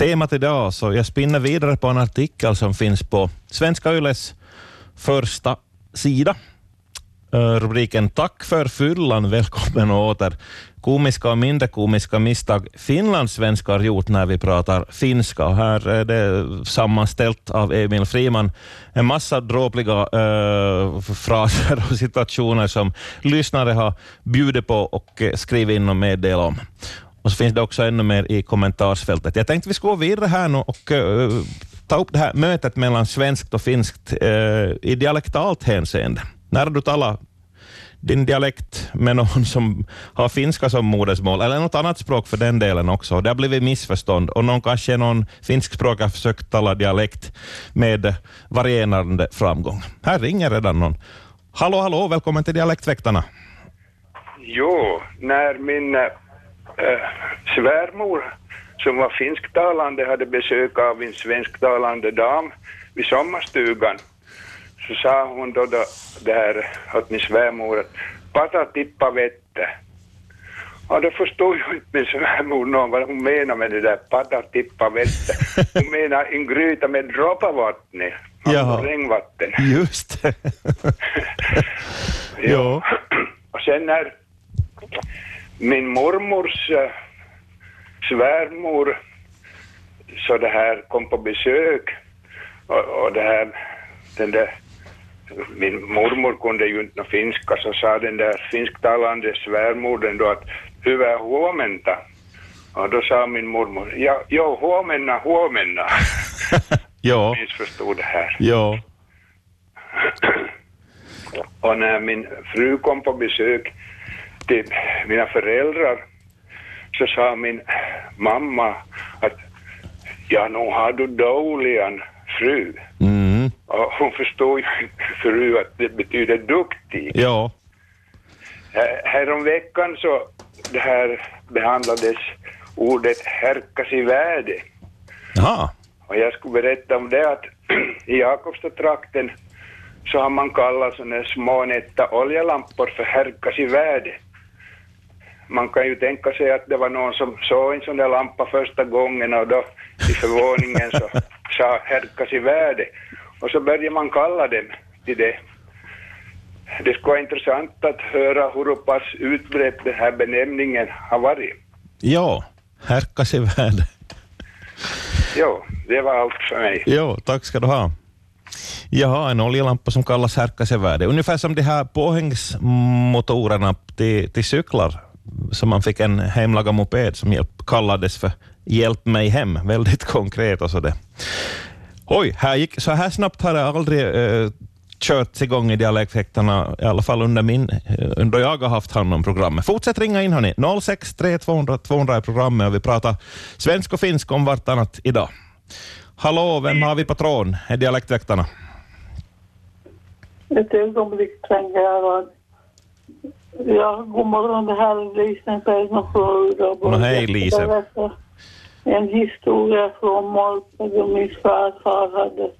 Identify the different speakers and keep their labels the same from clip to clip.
Speaker 1: temat idag, så jag spinner vidare på en artikel som finns på Svenska Yles första sida. Eh, rubriken Tack för fyllan, välkommen åter. Komiska och mindre komiska misstag finlandssvenskar gjort när vi pratar finska. Här är det sammanställt av Emil Friman en massa dråpliga äh, fraser och situationer som lyssnare har bjudit på och eh, skrivit in och meddelat om. Och så finns det också ännu mer i kommentarsfältet. Jag tänkte vi skulle gå vidare här nu och uh, ta upp det här mötet mellan svenskt och finskt uh, i dialektalt hänseende. När du talar din dialekt med någon som har finska som modersmål, eller något annat språk för den delen också. Det har blivit missförstånd och någon kanske någon finskspråkig har försökt tala dialekt med varierande framgång. Här ringer redan någon. Hallå, hallå, välkommen till Dialektväktarna.
Speaker 2: Jo, när min eh, äh, svärmor som var finsktalande hade besök av en svensktalande dam vid sommarstugan så sa hon då, då där åt min svärmor att pata tippa vette. Och då förstod ju inte min svärmor någon vad hon menar med det där pata tippa vette. Hon menar en gryta med droppavatten, alltså regnvatten.
Speaker 1: Just det.
Speaker 2: ja. Och sen när min mormors äh, svärmor så det här kom på besök och, och det här, den där min mormor kunde ju inte finska så sa den där finsktalande svärmodern då att hyvää huomenta. Och då sa min mormor, ja, jo, huomenna, huomenna.
Speaker 1: ja.
Speaker 2: Missförstod det här.
Speaker 1: Ja.
Speaker 2: och när min fru kom på besök till mina föräldrar så sa min mamma att ja, nu har du dåligan fru.
Speaker 1: Mm.
Speaker 2: Och hon förstår ju förut att det betyder duktig.
Speaker 1: Ja.
Speaker 2: Häromveckan så det här behandlades ordet härkas i värde.
Speaker 1: Jaha.
Speaker 2: Och jag skulle berätta om det att i Jakobstad-trakten så har man kallat sådana små nätta oljelampor för härkas i värde. Man kan ju tänka sig att det var någon som såg en sån där lampa första gången och då i förvåningen så sa härkas i värde. Och så börjar man kalla dem till det. Det skulle vara intressant att höra hur pass utbredd den här benämningen har varit.
Speaker 1: Ja, härkas i värde.
Speaker 2: Jo, det var allt för mig.
Speaker 1: Jo, tack ska du ha. Ja, en oljelampa som kallas härkasevärde. Ungefär som de här påhängsmotorerna till, till cyklar, så man fick en hemlagad moped som hjälp, kallades för Hjälp mig hem, väldigt konkret och så det. Oj, här gick, så här snabbt har det aldrig eh, körts igång i dialekthäktarna, i alla fall under, min, eh, under jag har haft hand om programmet. Fortsätt ringa in hörni, 063 200 200 är programmet och vi pratar svensk och finsk om vartannat idag. Hallå, vem har vi på tråden? Är dialektväktarna?
Speaker 3: Ett ögonblick tänker jag vad... Ja, god morgon, det här är Lisen Persson från Uddevalla.
Speaker 1: Hej Lise
Speaker 3: en historia från Molte då min farfar hade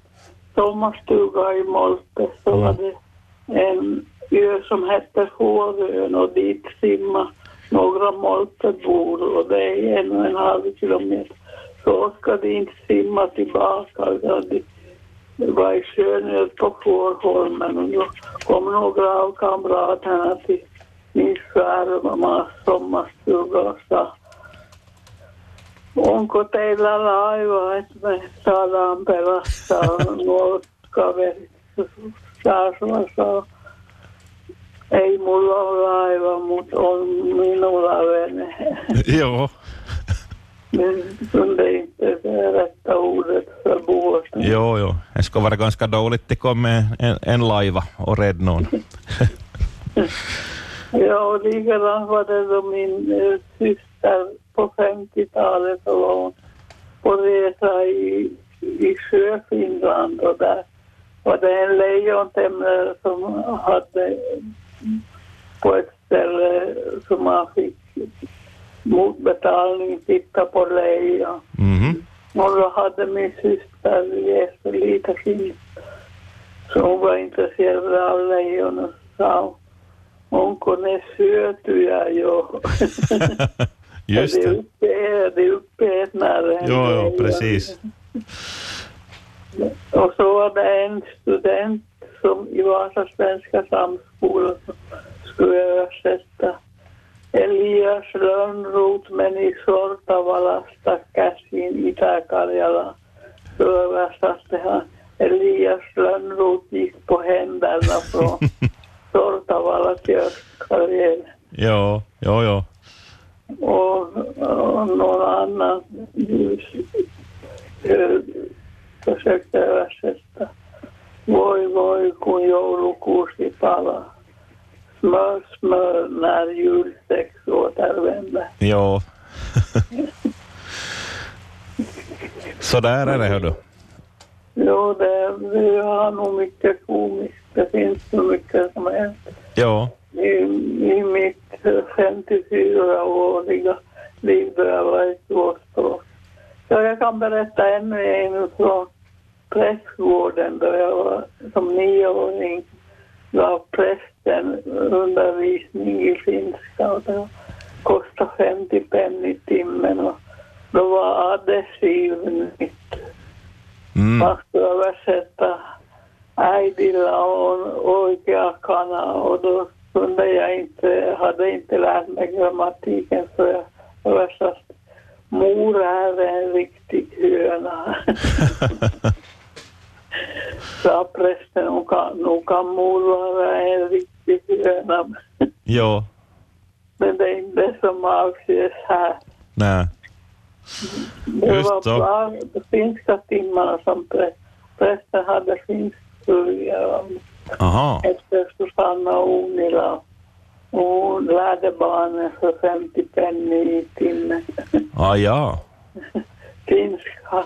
Speaker 3: sommarstuga i Molte så var det en ö som hette Fårön och dit simmade några Moltebor och det är en och en halv kilometer. Så ska de inte simma tillbaka det var i sjön på Fårholmen och då kom några av kamraterna till min svärmammas sommarstuga och sa Onko teillä laiva, että me saadaan pelastaa nuo kaverit Saarlassa? Ei mulla ole laiva, mutta on minulla vene.
Speaker 1: Joo.
Speaker 3: Men kunde inte rätta ordet för båten.
Speaker 1: Jo, jo. Det skulle vara ganska dåligt att komma med en, en laiva och rädda någon.
Speaker 3: ja, och likadant var det då min äh, syster på 50-talet och var hon på resa i, i Sjöfinland och där var det en lejontemlare som hade på ett ställe som man fick mot betalning titta på lejon.
Speaker 1: Mm.
Speaker 3: Och då hade min syster läst lite fint. Så hon var intresserad av lejon och sa onko ne syötyjä jo?
Speaker 1: Just
Speaker 3: det. är uppe- Det är uppätnare. än
Speaker 1: Jo, jo, precis.
Speaker 3: Och så var det en student som i Vasa svenska samskola som skulle översätta Elias Lönnroth men i Sortavala stackassin Itä-Karjala. Så översatte han Elias Lönnroth gick på händerna från Sortavala till Östkarjala.
Speaker 1: Jo, jo, jo.
Speaker 3: och, och någon annan ljus eh, försökte översätta. Voi voi kun joulukuusi palaa. Smör smör när julsex återvänder.
Speaker 1: Jo. Så där är det, hör du.
Speaker 3: Jo, det, det har nog mycket komiskt. Det finns så mycket som hänt.
Speaker 1: Jo.
Speaker 3: I, I mitt 54-åriga liv då jag var i tvåspråk. Så jag kan berätta ännu en från prästgården då jag var som nioåring gav prästen undervisning i finska och det kostade 50 penn i timmen och då var adhesiv nytt.
Speaker 1: Mm.
Speaker 3: Man skulle översätta äidillä on oikea kana då kunde jag inte, hade inte lärt mig grammatiken så jag översatte mor är en riktig höna. Sa prästen, nog kan, nog kan mor vara en riktig höna.
Speaker 1: jo.
Speaker 3: Men det är inte det som avses här.
Speaker 1: Nej.
Speaker 3: Det
Speaker 1: Just
Speaker 3: var de finska timmarna som prä- prästen hade finsk början
Speaker 1: Aha.
Speaker 3: efter Susanna Unila. Hon lärde barnen för 50 penny i timmen.
Speaker 1: Ah, ja.
Speaker 3: Finska.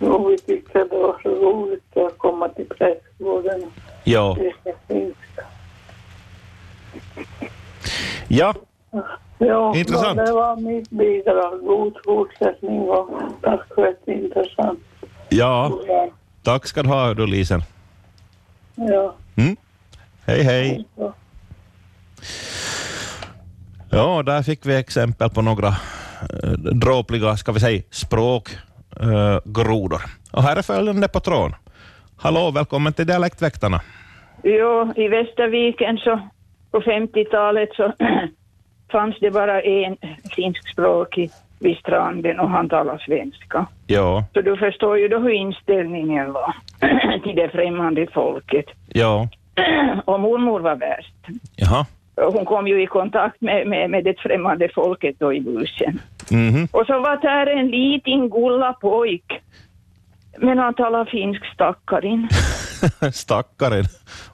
Speaker 3: Och vi tyckte det var så roligt att komma till prästgården och läsa finska.
Speaker 1: Ja,
Speaker 3: Ja,
Speaker 1: Intressant.
Speaker 3: Det var mitt bidrag. God fortsättning och tack för ett intressant
Speaker 1: ja.
Speaker 3: program.
Speaker 1: Tack ska du ha, du Lisen.
Speaker 3: Ja.
Speaker 1: Mm. Hej, hej.
Speaker 3: Ja.
Speaker 1: Där fick vi exempel på några eh, dråpliga, ska vi säga, språkgrodor. och här är följande på tråden. Hallå, välkommen till Dialektväktarna.
Speaker 4: Jo, i Västerviken så på 50-talet så fanns det bara en finskspråkig vid stranden och han talade svenska.
Speaker 1: Ja,
Speaker 4: Så du förstår ju då hur inställningen var till det främmande folket.
Speaker 1: ja,
Speaker 4: Och mormor var värst.
Speaker 1: jaha.
Speaker 4: Hon kom ju i kontakt med, med, med det främmande folket då i bussen.
Speaker 1: Mhm.
Speaker 4: Och så var där en liten gulla pojk. Men han talade finsk stackarin.
Speaker 1: Stackaren.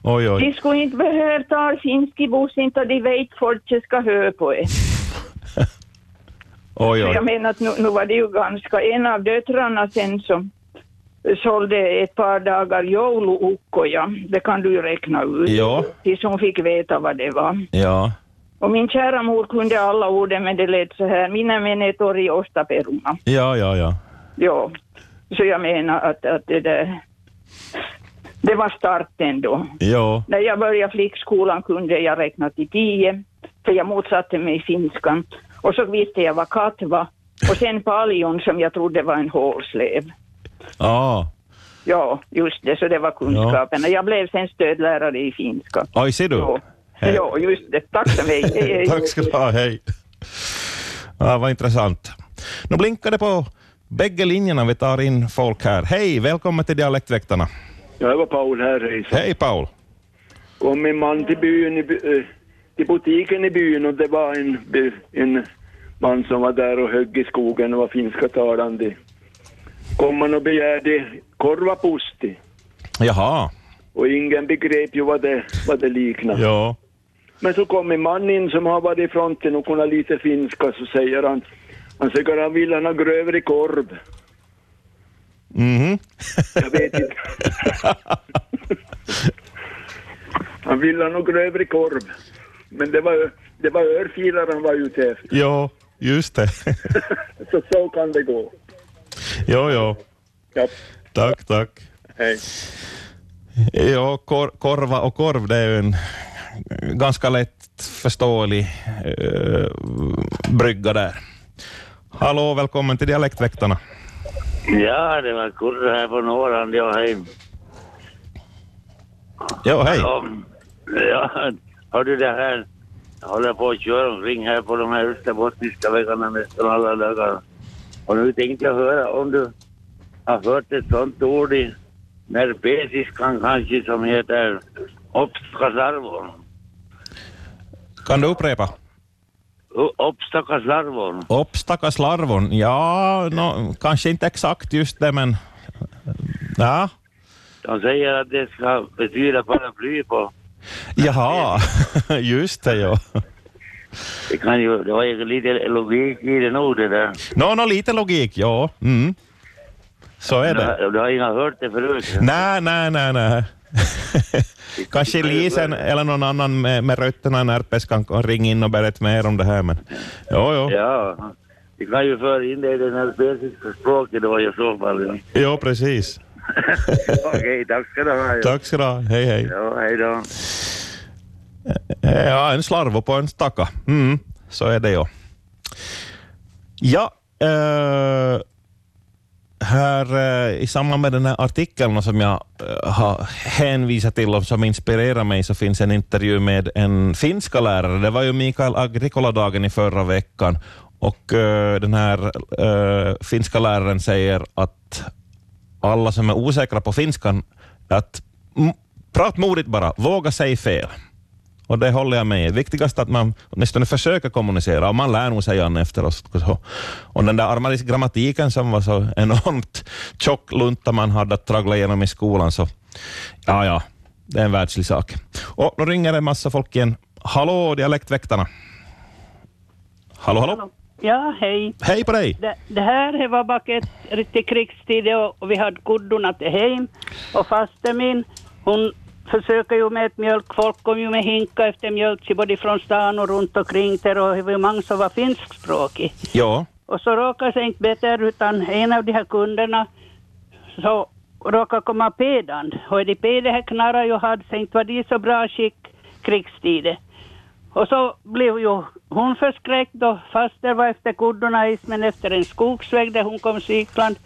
Speaker 1: Oj, oj.
Speaker 4: De skulle inte behöva tala finsk i bussen, så de vet folk ska höra på er.
Speaker 1: Oj, oj.
Speaker 4: jag menar att nu, nu var det ju ganska, en av döttrarna sen som sålde ett par dagar jouluukkoja, det kan du ju räkna ut,
Speaker 1: Ja,
Speaker 4: tills hon fick veta vad det var.
Speaker 1: ja.
Speaker 4: Och min kära mor kunde alla orden, men det lät så här, minä menee tori osta peruna.
Speaker 1: Ja, ja, ja.
Speaker 4: Ja, så jag menar att, att det där, det var starten då.
Speaker 1: Ja,
Speaker 4: När jag började flickskolan kunde jag räkna till tio, för jag motsatte mig finskan. Och så visste jag vad katt var. Och sen paljon som jag trodde var en hålslev.
Speaker 1: ah.
Speaker 4: Ja, just det, så det var kunskaperna. Jag blev sen stödlärare i finska.
Speaker 1: Oj, ser du?
Speaker 4: Ja, ja just det. Tack så mycket.
Speaker 1: Tack ska du ha, hej. Ja, vad intressant. Nu blinkar det på bägge linjerna. Vi tar in folk här. Hej, välkommen till Dialektväktarna.
Speaker 5: Ja, det var Paul här. hejsan.
Speaker 1: Hej Paul.
Speaker 5: Kom min man till byn, i, till butiken i byn och det var en, en man som var där och högg i skogen och var finska talande. Kom han och begärde korvapusti
Speaker 1: Jaha,
Speaker 5: och ingen begrep ju vad det, vad det liknade.
Speaker 1: ja.
Speaker 5: Men så kom en man in som har varit i fronten och kunnat lite finska så säger han han säger han vill han ha grövre korv.
Speaker 1: Mhm.
Speaker 5: Jag vet inte. han ville ha någon grövre korv. Men det var, det var örfilar han var ute efter.
Speaker 1: Jo, just det.
Speaker 5: Så så kan det gå.
Speaker 1: jo, jo.
Speaker 5: Ja,
Speaker 1: Tack, tack.
Speaker 5: hej.
Speaker 1: Ja, kor korva och korv, det är ju en ganska lätt lättförståelig uh, brygga där. Hallå, välkommen till Dialektväktarna.
Speaker 6: Ja, det var Kurre här på Norrland. Ja, hej.
Speaker 1: Ja, hej.
Speaker 6: Ja, ja, har du det här? Jag håller på att köra omkring här på de här österbottniska vägarna nästan alla dagar. Och nu tänkte jag höra om du har hört ett sånt ord i nerpesiskan kanske som heter obstakasarvon.
Speaker 1: Kan du upprepa?
Speaker 6: Obstakasarvon.
Speaker 1: Obstakaslarvon. Ja, no, kanske inte exakt just det, men... Ja.
Speaker 6: De säger att det ska betyda paraply på.
Speaker 1: Jaha, just det ja.
Speaker 6: Det kan ju, det var ju lite logik i det nog det där.
Speaker 1: Nå, no, lite logik, ja. Mm. Så är det.
Speaker 6: Du, har inga hört det förut?
Speaker 1: Nej, nej, nej, nej. Kanske Lisen eller någon annan med, med rötterna i Närpes kan ringa in och berätta mer om det här. Men, jo, jo.
Speaker 6: Ja, vi kan ju föra in det i det nerpesiska språket då i så fall. Ja.
Speaker 1: Jo, precis.
Speaker 6: Okej, tack ska du ha. Ja.
Speaker 1: Tack ska du ha. Hej, hej.
Speaker 6: Ja, hej då.
Speaker 1: Ja, en slarvo på en stacka. Mm, så är det ju. Ja, eh, här eh, i samband med den här artikeln som jag eh, har hänvisat till och som inspirerar mig så finns en intervju med en finska lärare. Det var ju Mikael Agricola-dagen i förra veckan och eh, den här eh, finska läraren säger att alla som är osäkra på finskan, att prat modigt bara, våga säga fel. Och det håller jag med Viktigast att man åtminstone försöker kommunicera och man lär nog sig an efteråt. Och den där armaliska grammatiken som var så enormt tjock lunta man hade att traggla igenom i skolan, så ja, ja, det är en världslig sak. Och nu ringer det en massa folk igen. Hallå, Dialektväktarna. Hallå, hallå.
Speaker 7: Ja, hej.
Speaker 1: Hej på dig.
Speaker 7: Det, det här var bak ett riktigt krigstid och, vi hade kuddorna till hem. Och faster min, hon försöker ju med ett mjölk, folk kom ju med hinka efter mjölk till både från stan och runt omkring där och var många som var finskspråkig.
Speaker 1: Ja,
Speaker 7: Och så råkade sig inte bättre utan en av de här kunderna så råkade komma pedand. Och de pede här knarrar ju hade sig inte var de så bra skick krigstiden. Och så blev ju hon förskräckt då faster var efter kuddorna men efter en skogsväg där hon kom cyklande.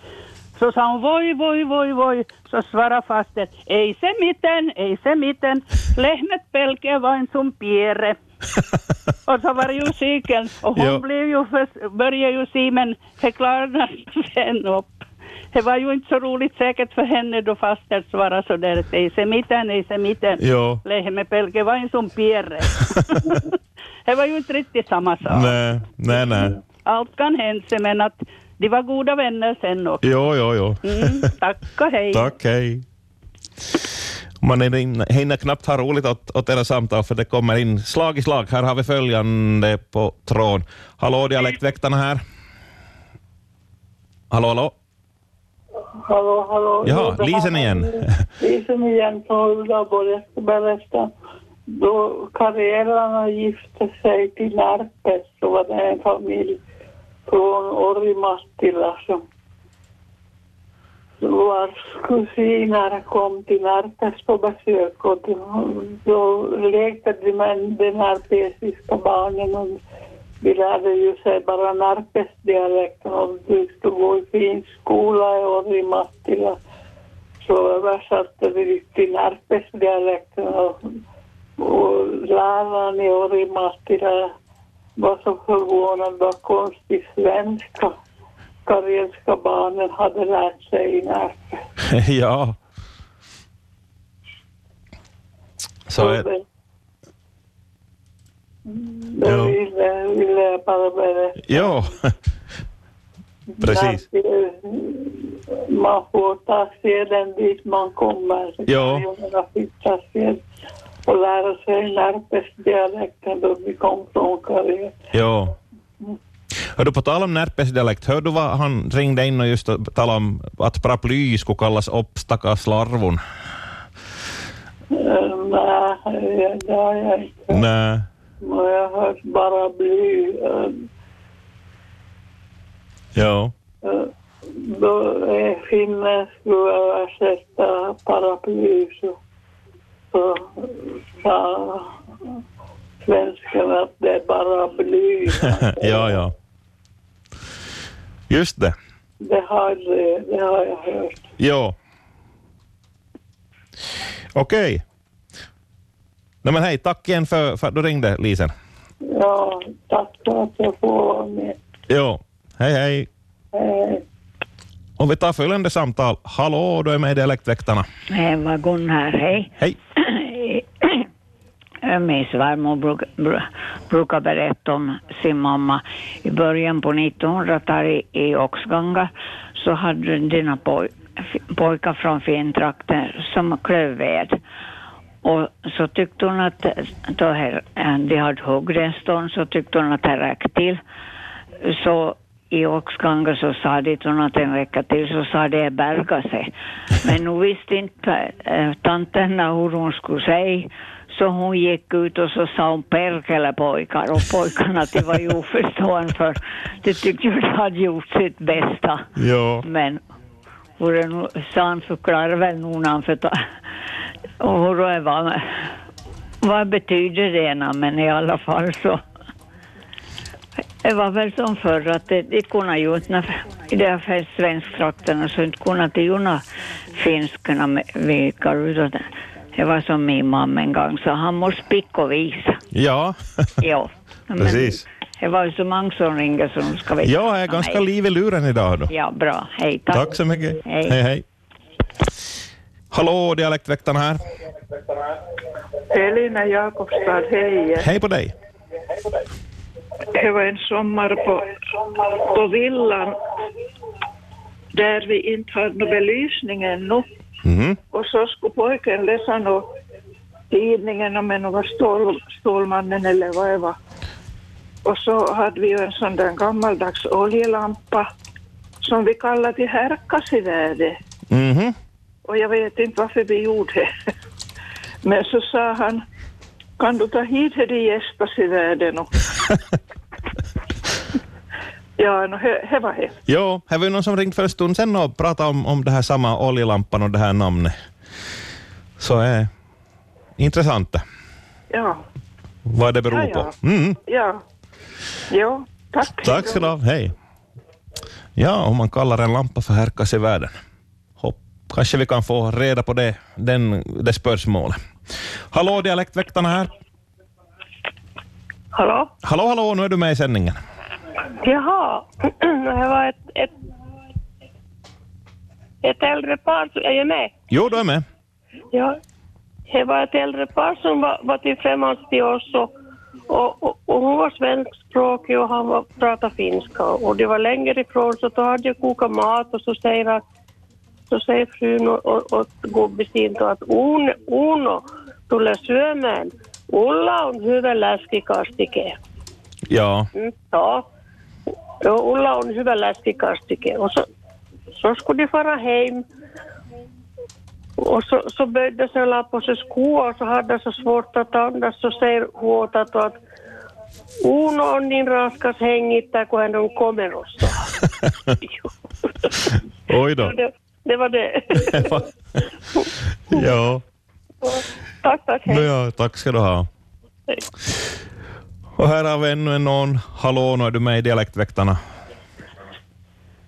Speaker 7: Så sa hon voj, voj, voj, voj. Så svarade faster, ei se miten, ei se miten. Lehmet pelkää vain sun piere. och så var det ju cykeln och hon blev ju för, började ju se men det klarade sen upp. Det var ju inte så roligt säkert för henne då faster svarade så där att ei se miten, ei se miten.
Speaker 1: ja.
Speaker 7: Lehmet pelkää vain sun piere. det var ju inte riktigt samma sak.
Speaker 1: Nej, nej, nej.
Speaker 7: Allt kan hända men att de var goda vänner sen också.
Speaker 1: Jo, jo, jo.
Speaker 7: Mm, tack och hej.
Speaker 1: Tack, hej. Man hinner knappt ha roligt åt, åt era samtal för det kommer in slag i slag. Här har vi följande på tråd. Hallå, Dialektväktarna här. Hallå, hallå.
Speaker 3: Hallå, hallå. Här
Speaker 1: Lisen igen.
Speaker 3: Lisen igen från Ullaborg. Jag ska berätta. Då karriärarna gifte sig till Närpes så var det en familj från Orimattila som vars kusiner kom till Närpes på besök och då lekte de med de närpesiska barnen och vi lärde ju sig bara Närpesdialekten och vi skulle gå i fin skola i Orimattila så översatte vi till Närpesdialekten och, och läraren i Orimattila var så förvånad vad konstig svenska karelska barnen hade lärt sig i Närpes.
Speaker 1: ja. Så är,
Speaker 3: det, det
Speaker 1: Ja.
Speaker 3: ville, ville jag bara berätta.
Speaker 1: jo. Precis.
Speaker 3: Man får ta seden dit man kommer.
Speaker 1: Ja.
Speaker 3: ju vara fitta sed och lära sig Närpesdialekten då vi kom från Karel.
Speaker 1: jo. Hör du, på tal om närpesdialekt, hör du vad han ringde in och just talade om att paraply skulle kallas obstakaslarvon?
Speaker 3: Eh, Nej, det har jag inte.
Speaker 1: Nej.
Speaker 3: Men Jag har hört bara bly. eh,
Speaker 1: Jo.
Speaker 3: eh, Då är finnen skulle översätta paraply så, så sa, svenskarna att det är bara bly.
Speaker 1: ja, ja. Just det.
Speaker 3: Det har, det, har jag hört.
Speaker 1: Jo. Okej. Nej, men hej, tack igen för, för att du ringde, Lisen.
Speaker 3: Ja, tack för att jag får vara med.
Speaker 1: Jo. Hej, hej.
Speaker 3: Hej.
Speaker 1: Och vi tar följande samtal. Hallå, du är med i Dialektväktarna.
Speaker 8: Det var Gun här, hej.
Speaker 1: Hej.
Speaker 8: Min svärmor bruk, bru, brukar berätta om sin mamma. I början på 1900-talet i Oxganga så hade dina poj, pojkar från fintrakten som klöv ved. Och så tyckte hon att då här, de hade huggit en stund så tyckte hon att det räckte till. Så i Oxganga så sa de till att en vecka till så sa det berga sig. Men nu visste inte äh, tanten hur hon skulle säga. Så hon gick ut och så sa hon perkele pojkar och pojkarna de var ju oförstående för de tyckte ju de hade gjort sitt bästa.
Speaker 1: Ja.
Speaker 8: Men hur det nu, san förklarar väl nog för ta, och hur det var, vad betyder det ena, men i alla fall så det var väl som förr att det, det kunde ju inte, i de här svensktrakterna så inte kunde det ju finskarna vikar utan det- var som min mamma en gång sa, han måste spicka och visa.
Speaker 1: Ja.
Speaker 8: Men
Speaker 1: Precis.
Speaker 8: Det var ju så många som ringer så de ska veta.
Speaker 1: Jag är ganska liv i luren idag då.
Speaker 8: Ja, bra. Hej, tack.
Speaker 1: Tack så mycket.
Speaker 8: Hej.
Speaker 1: hej. hej. Hallå, Dialektväktarna här.
Speaker 3: Elina Jakobstad, hej.
Speaker 1: Hej på dig.
Speaker 3: Det var en sommar på, på villan där vi inte hade någon belysning ännu.
Speaker 1: Mhm.
Speaker 3: Och så skulle pojken läsa nå tidningen om en var stål, Stålmannen eller vad det var. Och så hade vi ju en sån där gammaldags oljelampa som vi kallade till härkasivärde.
Speaker 1: Mhm.
Speaker 3: Och jag vet inte varför vi gjorde det. Men så sa han, kan du ta hit det gästas i världen? Och... ja, no, det var det.
Speaker 1: Jo, här var ju någon som ringt för en stund sedan och pratade om, om det här samma oljelampan och det här namnet. Så är eh, intressant det,
Speaker 3: Ja,
Speaker 1: vad det beror
Speaker 3: Ja, ja.
Speaker 1: på. Mm.
Speaker 3: ja. Jo, tack.
Speaker 1: Tack ska du ha. Hej. Ja, om man kallar en lampa för härkas i världen. Kanske vi kan få reda på det, den, det spörsmålet. Hallå, Dialektväktarna här.
Speaker 9: Hallå?
Speaker 1: Hallå, hallå, nu är du med i sändningen.
Speaker 9: Jaha, det var ett, ett, ett äldre par, är jag med?
Speaker 1: Jo, du är med.
Speaker 9: Ja. Det var ett äldre par som var, var tillsammans till oss och, och, och, och hon var svenskspråkig och han var, pratade finska och det var längre ifrån så då hade jag kokat mat och så säger, han, så säger frun och, och, och gubbisen då att Uno, Uno tulee syömään. Ulla on hyvä läskikastike.
Speaker 1: Ja.
Speaker 9: Mm, ja. Jo, Ulla on hyvä läskikastike. Och så, så skulle de fara hem. Och så, så böjde sig la på sig skor och så hade de så svårt att andas. Så säger Huotat att Uno on niin raskas hengittää, kun hän on komerossa.
Speaker 1: Oj då.
Speaker 9: Det, var det.
Speaker 1: Ja.
Speaker 9: tack, tack.
Speaker 1: No, ja, tack ska du ha.
Speaker 9: Hej.
Speaker 1: Och här har vi ännu en någon. Hallå, nu är du med i Dialektväktarna.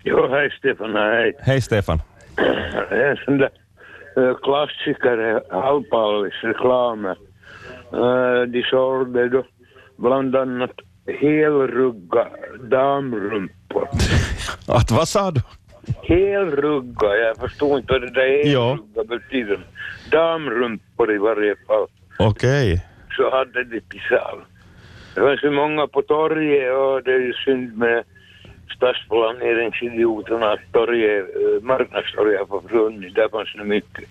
Speaker 6: Jo, hej Stefan, hej.
Speaker 1: Hej Stefan.
Speaker 6: En sån där eh, klassiker, halvpallis reklam. Eh, De sålde då bland annat helrugga damrumpor.
Speaker 1: Att vad sa du?
Speaker 6: Helrugga, jag förstår inte vad det där
Speaker 1: Ja.
Speaker 6: helrugga betyder. Damrumpor i varje fall.
Speaker 1: Okej.
Speaker 6: så hade de pisal. Det var så många på torget och det är ju synd med stadsplaneringsidioterna att torget, eh, marknadstorget har försvunnit. Där fanns det mycket.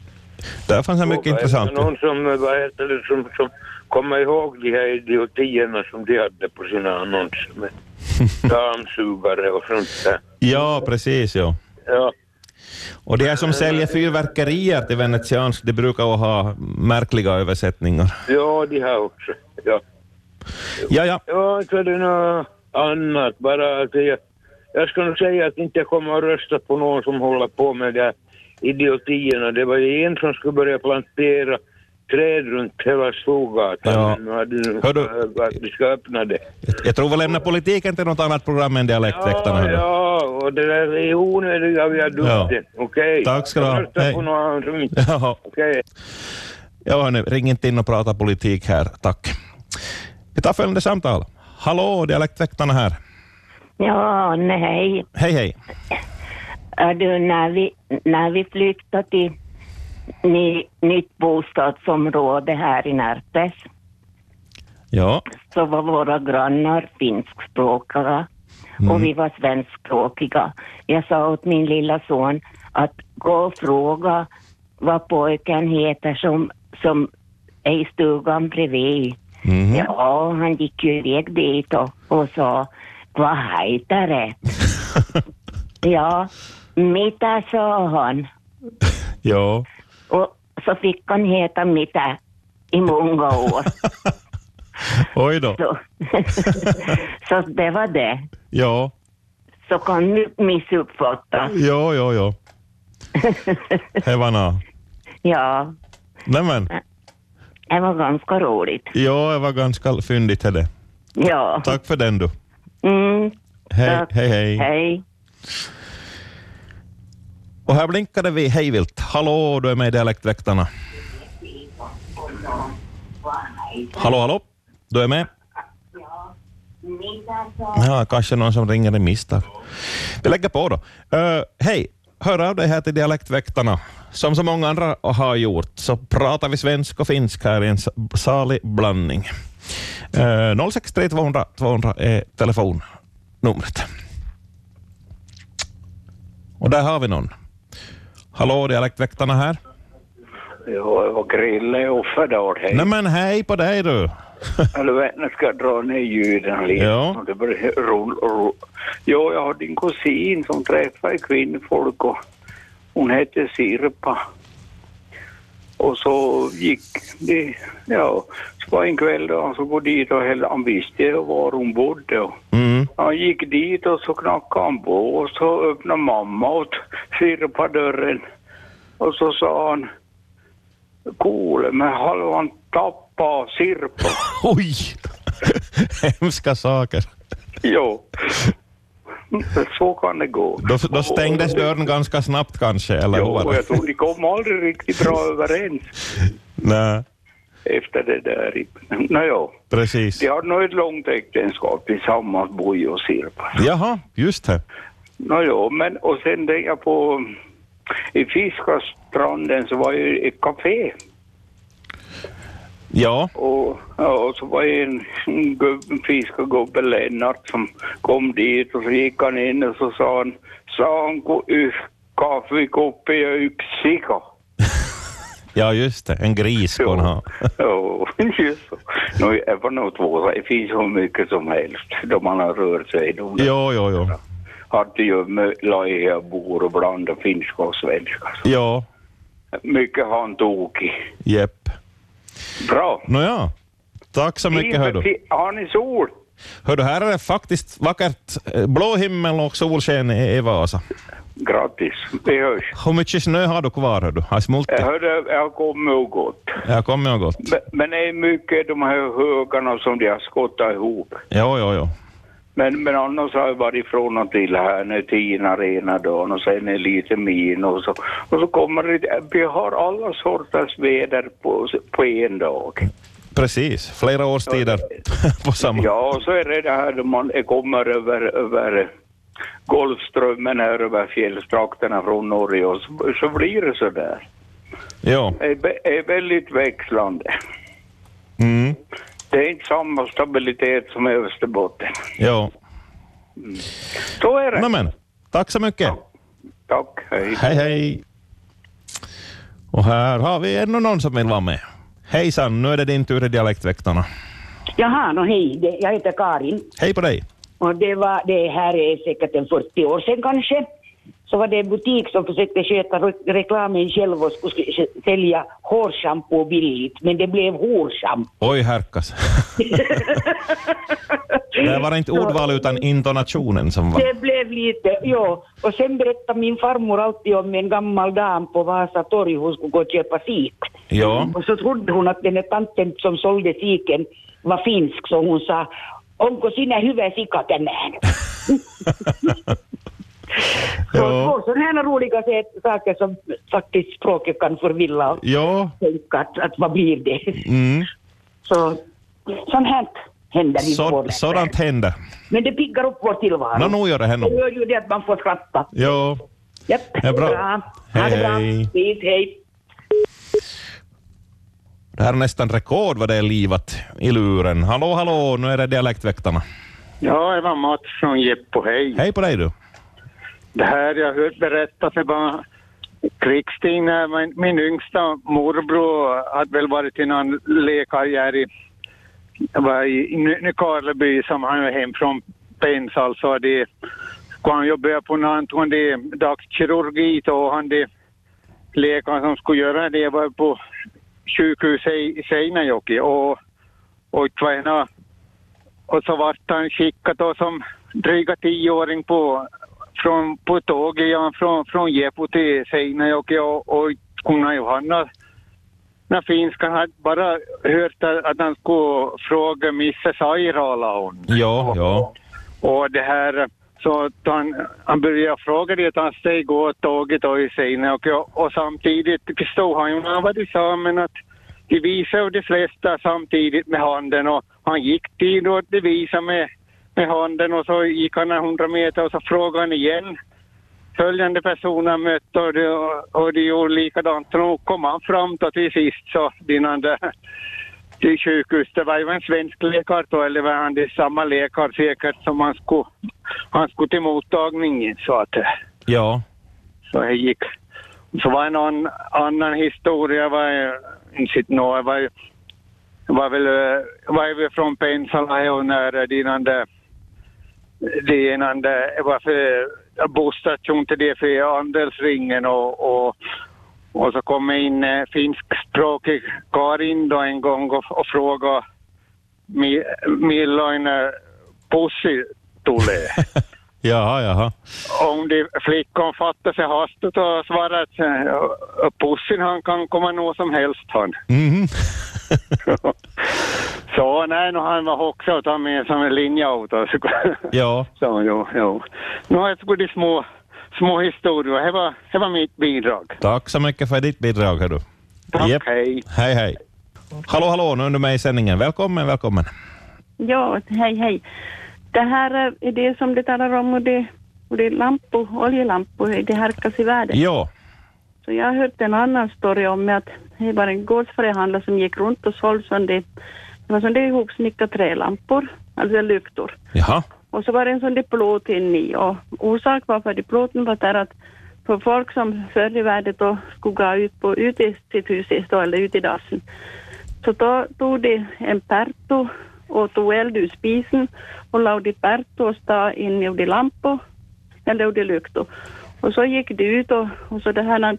Speaker 1: Där fanns det mycket
Speaker 6: Fråga
Speaker 1: intressant.
Speaker 6: Någon som, eh, vad heter det, som, som kommer ihåg de här idiotierna som de hade på sina annonser dammsugare och sånt där.
Speaker 1: Ja, precis. Ja.
Speaker 6: Ja,
Speaker 1: Och de här som säljer fyrverkerier till venetiansk, de brukar ha märkliga översättningar.
Speaker 6: ja de har också. Ja.
Speaker 1: Ja, ja.
Speaker 6: Ja, så är det något annat. Bara att jag, jag ska nog säga att inte jag kommer att rösta på någon som håller på med de här idiotierna. Det var ju en som skulle börja plantera träd runt hela Storgatan.
Speaker 1: Ja.
Speaker 6: Nu hade du- att vi ska öppna det.
Speaker 1: Jag tror vi lämnar politiken till något annat program än Dialektväktarna.
Speaker 6: Ja, ja, och det där är onödiga viadukten. Okej?
Speaker 1: Tack ska du ha. Hej.
Speaker 6: på.
Speaker 1: Ja,
Speaker 6: Okej.
Speaker 1: ja hörni, ring inte in och prata politik här, tack. Vi tar följande samtal. Hallå, Dialektväktarna här.
Speaker 10: Ja, nej.
Speaker 1: Hej, hej.
Speaker 10: Är du, när, vi, när vi flyttade till ny, nytt bostadsområde här i Närpes
Speaker 1: Ja,
Speaker 10: så var våra grannar finskspråkiga och vi var svenskspråkiga. Jag sa åt min lilla son att gå och fråga vad pojken heter som, som är i stugan bredvid.
Speaker 1: Mhm.
Speaker 10: Ja, han gick ju iväg dit och, och sa, vad heter det? ja, Mitä sa han.
Speaker 1: ja.
Speaker 10: Så fick han heta Mitä i många år.
Speaker 1: Oj då.
Speaker 10: Så, så det var det.
Speaker 1: Ja,
Speaker 10: Så kan du missuppfatta.
Speaker 1: ja, ja, ja. Nå.
Speaker 10: Ja,
Speaker 1: Nämen,
Speaker 10: det var ganska roligt.
Speaker 1: ja, det var ganska fyndigt det.
Speaker 10: Ja.
Speaker 1: Tack för den du.
Speaker 10: Mm,
Speaker 1: Hej, hej, hej.
Speaker 10: Hej.
Speaker 1: Och här blinkade vi hejvilt. Hallå, du är med i Dialektväktarna. Hallå, hallå? Du är med? Ja, kanske någon som ringer i misstag. Vi lägger på då. Uh, hej, hör av dig här till Dialektväktarna. Som så många andra har gjort så pratar vi svenska och finska här i en salig blandning. Uh, 063 200 200 är telefonnumret. Och där har vi någon. Hallå, Dialektväktarna här.
Speaker 11: Ja, det var Grille i Offerdal. Hej.
Speaker 1: Nej men hej på dig du.
Speaker 11: Eller vet, nu ska jag dra ner ljuden lite.
Speaker 1: Ja.
Speaker 11: Det börjar ro, ro. Jo, jag hade en kusin som träffade kvinnfolk och hon hette Sirpa. Och så gick det, ja, så var en kväll då han så gå dit och hela, han visste var hon bodde. Och
Speaker 1: Mm.
Speaker 11: han gick dit och så knackade han på och så öppnade mamma åt Sirpa dörren. Och så sa han, Kole, men halvan tappa Sirpa.
Speaker 1: Oj! Hemska saker.
Speaker 11: Jo. Så kan det gå.
Speaker 1: Då, då stängdes dörren ganska snabbt kanske, eller hur
Speaker 11: Jo, och
Speaker 1: det?
Speaker 11: jag tror de kom aldrig riktigt bra överens
Speaker 1: Nej,
Speaker 11: efter det där. Nåja,
Speaker 1: precis.
Speaker 11: de hade nog ett långt äktenskap tillsammans, Boje och Sirpa.
Speaker 1: Jaha, just det.
Speaker 11: Nåja, men och sen tänkte jag på i Fiskastranden så var ju ett café
Speaker 1: Ja,
Speaker 11: och, ja, och så var det en, en gubb, en fiskargubbe, Lennart, som kom dit och så gick han in och så sa han, sa han gå ut kaffekopp i yxika.
Speaker 1: ja just det. En gris ska hon ha.
Speaker 11: Ja, just så. Nu är det nog två, det finns hur mycket som helst då man har rört sig. De
Speaker 1: Jo, jo, jo.
Speaker 11: hade ju med laiga bor och blanda finska och svenska. Så
Speaker 1: Ja,
Speaker 11: mycket han tog i.
Speaker 1: jepp.
Speaker 11: Bra.
Speaker 1: Nåja, tack så mycket hör du.
Speaker 11: Har ni sol?
Speaker 1: Hör du, här är det faktiskt vackert. eh, Blå himmel och solsken i, Vasa.
Speaker 11: Grattis, vi hörs.
Speaker 1: Hur mycket snö har du kvar hör du? Har smoltit?
Speaker 11: Jag hörde, jag kommit och gått.
Speaker 1: Jag kommer och gått.
Speaker 11: Men, men det är mycket de här högarna som de har skottat ihop.
Speaker 1: Jo, jo, jo.
Speaker 11: Men, men annars har jag varit från och till här när Tina ena dagen och sen är lite min och så. Och så kommer det, vi har alla sorters väder på, på en dag.
Speaker 1: Precis. Flera årstider på samma...
Speaker 11: Ja, och så är det det här då man kommer över, över Golfströmmen här över fjällstrakterna från Norge och så, så blir det så där.
Speaker 1: Jo.
Speaker 11: Det är, är väldigt växlande.
Speaker 1: Mm.
Speaker 11: Det är inte samma stabilitet som i Österbotten.
Speaker 1: Jo.
Speaker 11: Så är det.
Speaker 1: Nämen, tack så mycket.
Speaker 11: Tack, hej.
Speaker 1: Hej, hej. Och här har vi ännu någon som vill vara med. Hejsan, nu är det din tur i Dialektväktarna.
Speaker 12: Jaha, no hej, det, jag heter Karin.
Speaker 1: Hej på dig.
Speaker 12: Och det, var, det här är säkert en 40 år sedan kanske. Så var det en butik som försökte sköta re- reklamen själv och skulle sk- sälja hårschampo billigt, men det blev hårschampo.
Speaker 1: Oj, härkas. det var inte ordval utan intonationen som var...
Speaker 12: Det blev lite, ja. Och sen berättade min farmor alltid om en gammal dam på Vasa torg, hon skulle gå och köpa sik.
Speaker 1: Ja.
Speaker 12: Och så trodde hon att den där tanten som sålde siken var finsk, så hon sa Onko sinä hyvä sika tänään? Så två sådana här roliga saker som faktiskt språket kan förvilla och
Speaker 1: Ja.
Speaker 12: tänka att, att vad blir det?
Speaker 1: Mm.
Speaker 12: Så sånt här händer i
Speaker 1: Så,
Speaker 12: vår
Speaker 1: sådant händer.
Speaker 12: Men det piggar upp vår tillvaro.
Speaker 1: Nå, nog gör det här
Speaker 12: Det gör ju det att man får skratta.
Speaker 1: Ja.
Speaker 12: Japp,
Speaker 1: Ja, bra.
Speaker 12: Ha
Speaker 1: Hej,
Speaker 12: det bra.
Speaker 1: hej.
Speaker 12: Vis, hej.
Speaker 1: Det här är nästan rekord vad det är livat i luren. Hallå, hallå, nu är det Dialektväktarna.
Speaker 13: Ja, det var Mats från Jeppo, hej.
Speaker 1: Hej på dig du.
Speaker 13: Det här jag hört berättas är bara krigstid när min, min yngsta morbror hade väl varit i någon lekkarriär i, var i, Nykarleby som han var hem från Pens alltså. Det, skulle han jobba på någon, tog det dagskirurgi och han det läkaren som skulle göra det var på sjukhuset i Seinäjoki och, och och så vart han skickad då som dryga tioåring på, från, på tåget ja, från, från Jeppo till Seinäjoki och, och kunna Johanna när finskan hade bara hört att han skulle fråga Misse Sairala hon.
Speaker 1: Ja, ja.
Speaker 13: Och det här, så han, han började fråga det att han steg åt tåget och i Seinäjoki och, och samtidigt förstod han ju vad de sa men att de visade de flesta samtidigt med handen och han gick dit och de visade med, med handen och så gick han en hundra meter och så frågade han igen följande personer mötte och de, och de gjorde likadant. Då kom han fram då till sist så innan det till sjukhus. Det var ju en svensk läkare då, eller var han det samma läkare säkert som han skulle, han skulle till mottagningen så att
Speaker 1: Ja.
Speaker 13: så det gick. Så var det någon annan historia, var inte nå, det var var väl, var ju från Pensala och när innan det, det ena där, var för bostadsstation till det för andelsringen och, och, och så kom in eh, finskspråkig Karin då en gång och, och frågade milloin pussi tulee.
Speaker 1: Jaha, jaha.
Speaker 13: Om de flickan fattar sig hastigt och svarar att eh, pussin han kan komma när som helst han.
Speaker 1: Mhm.
Speaker 13: Så nej, nu han var också att ha med som en linjeauto. Så,
Speaker 1: Ja.
Speaker 13: så jo, jo. Nu har jag skulle små, små historier. Det var, det var mitt bidrag.
Speaker 1: Tack så mycket för ditt bidrag. Hör du.
Speaker 13: Tack,
Speaker 1: Japp.
Speaker 13: hej.
Speaker 1: Hej, hej. Hallå, hallå, nu är du med i sändningen. Välkommen, välkommen.
Speaker 14: Ja, hej hej. Det här är det som det talar om och det, och det är lampor, oljelampor, det härkas i världen.
Speaker 1: Ja.
Speaker 14: Så jag har hört en annan story om att det var en gårdsförhandlare som gick runt och sålde sån det, det var sån där ihopsnickrade trälampor, alltså lyktor.
Speaker 1: Jaha.
Speaker 14: Och så var det en sån där plåt in i och orsak varför det plåten var där att för folk som förr i världen då skulle gå ut, på, ut i sitt hus då, eller ut i dassen, så då tog de en perto och tog eld ur spisen och lade de perto och stod in i de lampor, eller de lyktor. Och så gick de ut och, och så det här när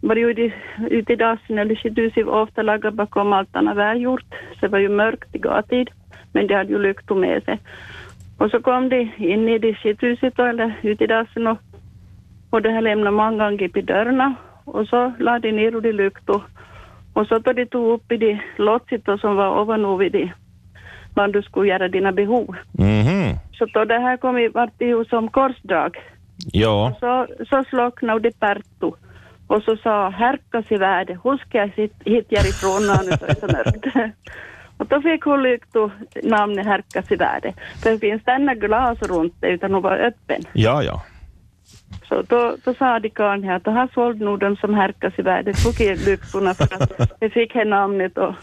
Speaker 14: var ju ute, ute i dassen eller skithuset ofta lagat bakom allt annat välgjort, så det var ju mörkt i gatid, men de hade ju lyktor med sig. Och så kom de in i det skithuset eller ut i dassen och, och det här lämnade många gånger på dörrarna och så lade de ner de lyktor och så tog de tog upp i det lotsit som var ovanför det, var du skulle göra dina behov.
Speaker 1: Mhm.
Speaker 14: Så då det här kom i, vart det ju som korsdrag.
Speaker 1: Ja.
Speaker 14: Så, så slocknade det Perttu och så sa härkas i världen, hur ska jag hit, hit härifrån när så är så mörkt? och då fick hon lykto namnet härkas i världen. För det finns denna glas runt det utan hon var öppen.
Speaker 1: Ja, ja.
Speaker 14: Så då, då sa de karln här att har sålt nog de som härkas i världen, lyktorna för att det fick he namnet och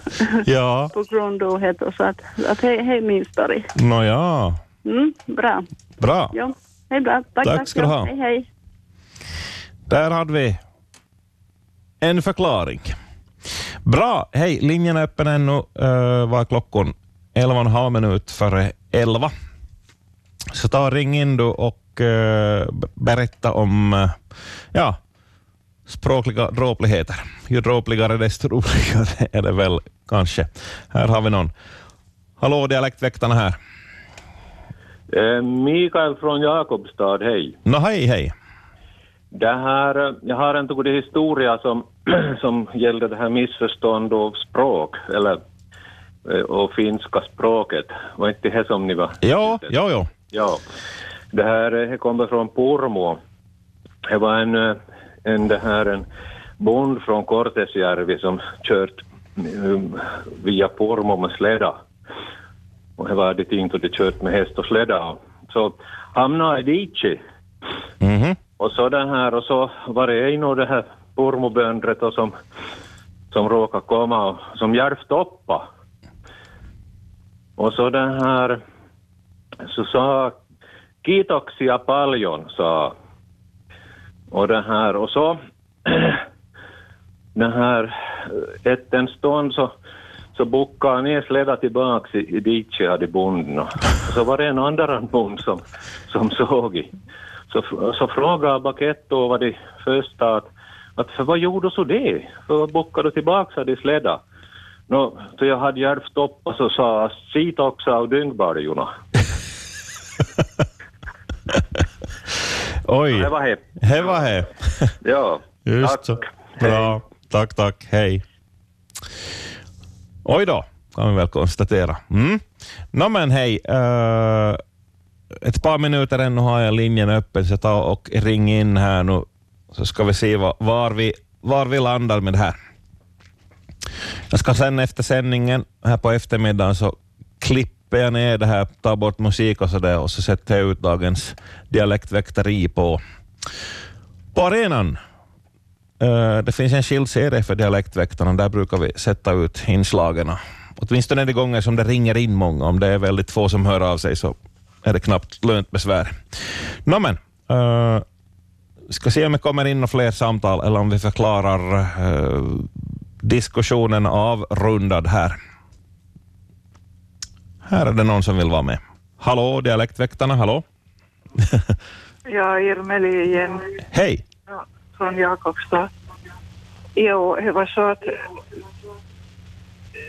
Speaker 1: Ja.
Speaker 14: på grund av det och så att, att det är min story.
Speaker 1: Nåja.
Speaker 14: Mm, bra.
Speaker 1: Bra.
Speaker 14: Ja, är bra. Tack,
Speaker 1: Tack
Speaker 14: tack.
Speaker 1: ska du ha.
Speaker 14: Hej, hej.
Speaker 1: Där hade vi en förklaring. Bra. Hej, linjen är öppen ännu. Uh, var klockan 11,5 minut före 11. Så ta och ring in då och eh, b- berätta om eh, ja, språkliga dråpligheter. Ju dråpligare desto roligare är det väl kanske. Här har vi någon. Hallå, Dialektväktarna här.
Speaker 15: Eh, Mikael från Jakobstad, hej.
Speaker 1: Nå, hej, hej.
Speaker 15: Det här, eh, jag har en tagit historia som, som gällde det här missförstånd av språk, eller eh, och finska språket. Var inte det som ni var?
Speaker 1: Ja, ja, ja.
Speaker 15: Ja. Det här eh, det kommer från Pormo. Det var en, eh, en, det här, en bond från Kortesjärvi som kört um, via Pormo med släda. Och det var dit inte de kört med häst och släda. Så hamnade i diket.
Speaker 1: Mhm.
Speaker 15: Och så den här, och så var det en av det här Pormoböndret som, som råkade komma och som hjälpte uppa. Och så den här, så sa kiitoksia paljon, sa. Och det här, och så den här, eh, ett en stund så, så bokade han ner släda tillbaks i, i diket hade bonden. Och så var det en annan bond som, som såg i. Så, så frågade Baketto vad de första att, att för vad gjorde du så det? För vad buckade du tillbaka hade släda? No, så jag hade hjälpt upp och så sa sit också av dyngbaljorna. Det var det.
Speaker 1: Det var det.
Speaker 15: Ja.
Speaker 1: Just
Speaker 15: tack.
Speaker 1: så. Bra. Tack, tack. Hej. Oj då, kan vi väl konstatera. Mm. Nå men hej. eh, ett par minuter ännu har jag linjen öppen, så ta och ring in här nu, så ska vi se var, var, vi, var vi landar med det här. Jag ska sen efter sändningen här på eftermiddagen så klipper jag ner det här, tar bort musik och så där och så sätter jag ut dagens dialektväkteri på, på arenan. Eh, det finns en skild serie för dialektväktarna, där brukar vi sätta ut inslagen. Åtminstone de gånger som det ringer in många. Om det är väldigt få som hör av sig så är det knappt lönt besvär. Nå men, uh, ska se om det kommer in några fler samtal eller om vi förklarar uh, diskussionen avrundad här. Här är det någon som vill vara med. Hallå, dialektväktarna, hallå?
Speaker 16: Ja, Irmeli igen.
Speaker 1: Hej!
Speaker 16: Ja, från Jakobstad. Jo, det var så att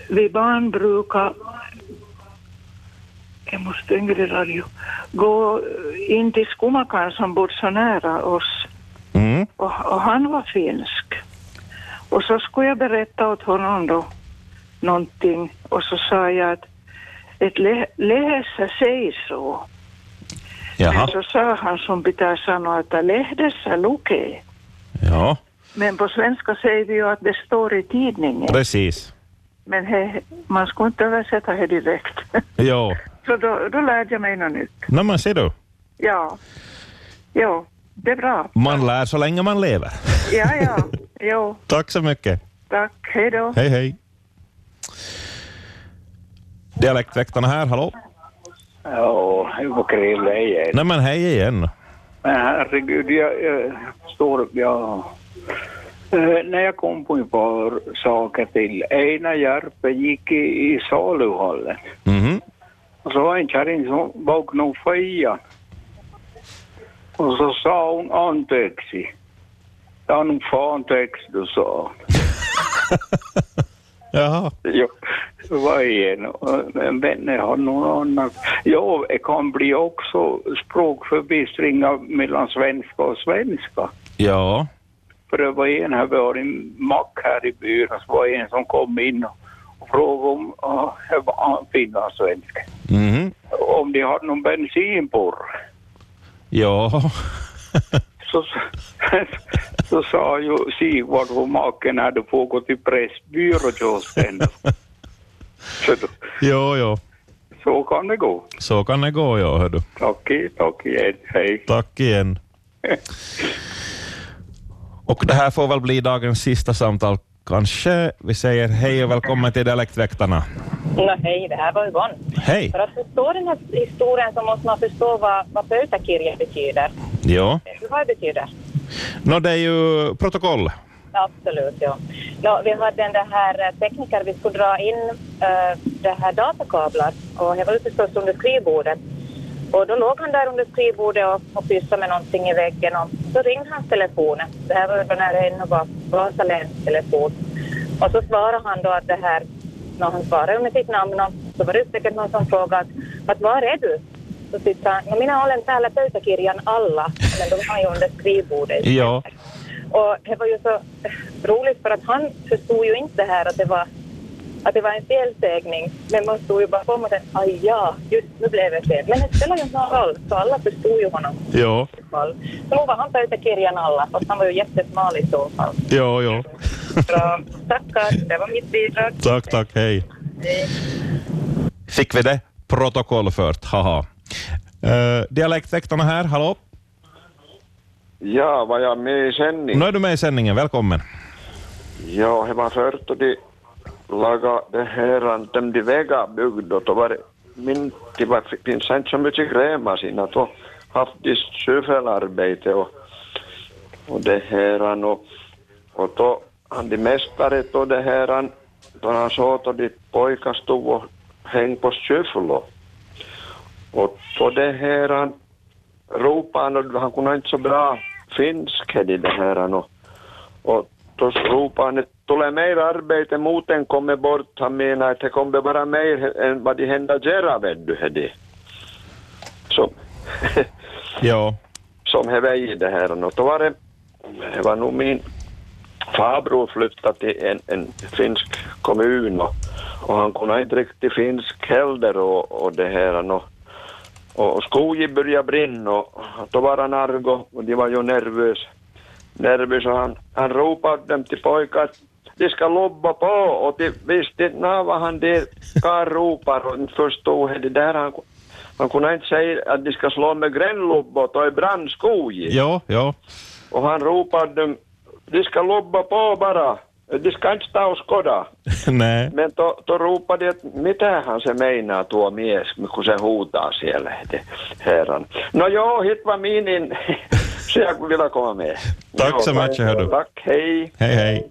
Speaker 16: vi barn brukar, jag måste i radio, gå in till skomakaren som bodde så nära oss
Speaker 1: Mm.
Speaker 16: och, och han var finsk. Och så skulle jag berätta åt honom då någonting och så sa jag att ett lä- läsa säger så. Men
Speaker 1: Jaha,
Speaker 16: så sa han som pitää sanoa, että lehdessä lukee.
Speaker 1: ja,
Speaker 16: Men på svenska säger vi ju att det står i tidningen.
Speaker 1: precis.
Speaker 16: Men he, man skulle inte översätta det direkt.
Speaker 1: Jo,
Speaker 16: Så då, då lärde jag mig något nytt.
Speaker 1: no, men ser du,
Speaker 16: Ja. Jo, det är bra.
Speaker 1: man lär så länge man lever.
Speaker 16: Ja, ja. Jo,
Speaker 1: Tack så mycket.
Speaker 16: tack. Hej då.
Speaker 1: Hej, hej. Dialektväktarna här, hallå?
Speaker 11: Ja, var Krille igen.
Speaker 1: Nej men hej igen.
Speaker 11: Men herregud, jag, jag står... Ja. Eh, när jag kom på ett par saker till. Ena Järpe gick i, i saluhallen.
Speaker 1: Mhm.
Speaker 11: Och så var en kärring som vaknade och fejan. Och så sa hon anteeksi. Ja, nog fan du sa.
Speaker 1: Jaha.
Speaker 11: Jo, igen. Men vänner har någon annan. Ja, det kan bli också språkförbistringar mellan svenska och svenska.
Speaker 1: Ja.
Speaker 11: För det var en här, vi har en mack här i byn, så var det en som kom in och, frågade om det var finlandssvenska.
Speaker 1: Mhm.
Speaker 11: Om de hade någon bensinporr.
Speaker 1: Ja.
Speaker 11: Så, så sa ju Sigvard och maken hade fått gå till Pressbyrå just den. Så, då-
Speaker 1: Jo, jo.
Speaker 11: så kan det gå.
Speaker 1: Så kan det gå, ja, hör du.
Speaker 11: Tack, tack igen. Hej.
Speaker 1: Tack igen. Och det här får väl bli dagens sista samtal, kanske. Vi säger hej och välkommen till Dialektväktarna.
Speaker 17: No, hej, det här var Yvonne.
Speaker 1: Hej.
Speaker 17: För att förstå den här historien så måste man förstå vad, vad pöytäkirja betyder. Du vad betyder?
Speaker 1: Nå, det är ju protokoll.
Speaker 17: Absolut, ja. No, vi hade en här eh, tekniker, vi skulle dra in eh, uh, det här datakablar och jag var ute förstås under skrivbordet. Och då låg han där under skrivbordet och, och pysslade med någonting i väggen och så ringde hans telefon. Det här var när det ännu var Vasaläns telefon. Och så svarade han då att det här, när han svarade med sitt namn och så var det säkert någon som frågade att, var är du? Så sitten han, no minä olen täällä pöytäkirjan alla, men de har ju under skrivbordet.
Speaker 1: Ja.
Speaker 17: Och det var ju så roligt för att han förstod ju inte här att det var att det var en felsägning. Men man stod ju bara på och tänkte, aj ja, just nu blev det fel. Men det spelar ju inte någon roll, så alla förstod ju honom.
Speaker 1: Ja,
Speaker 17: Så nu var han pöytäkirjan alla, fast han var ju jättesmal i så fall.
Speaker 1: ja, ja.
Speaker 17: Bra, tackar, det var mitt bidrag.
Speaker 1: Tack, tack, hej.
Speaker 17: Hej.
Speaker 1: Fick vi det protokollfört, haha. Uh, dialektväktarna här, hallå?
Speaker 18: Ja, var jag med i sändning?
Speaker 1: Nu är du med i sändningen, välkommen.
Speaker 18: Ja, det var först och de laga det här, de de väga bygd och då var det, min, det var, finns inte så mycket grävmaskin att då haft de skyffelarbete och, och det här och, och då han de mästare och det här då han såg att de pojkar stod och häng på skyfflo och då det här ropade han och han kunde inte så bra finska i det här och, och då ropade han tulee mer arbete, muuten kommer bort. Han menar att det kommer vara mer än vad de händer göra, vet du. Det. Så,
Speaker 1: Ja.
Speaker 18: som det var i det här. Och då var det, det var nog min farbror flyttade till en, en finsk kommun och, och han kunde inte riktigt finsk heller och, och det här. Och, och skogen började brinna och då var han arg och de var ju nervös. Nervös och han, han ropade dem till pojkar att de ska lobba på och de visste inte vad han där karl ropar och inte förstod det där. Han, han kunde inte säga att de ska slå med grännlobbot och i brandskogen.
Speaker 1: Ja, ja.
Speaker 18: Och han ropade dem, de ska lobba på bara. De ska inte stå och skåda.
Speaker 1: Nej.
Speaker 18: Men då, då ropade de att mitä han se meinaa tuo mies, kun se huutaa siellä, herran. No joo, hit var min in. Så jag ville komma med.
Speaker 1: Tack så mycket.
Speaker 18: Tack, hej.
Speaker 1: Hej, hej.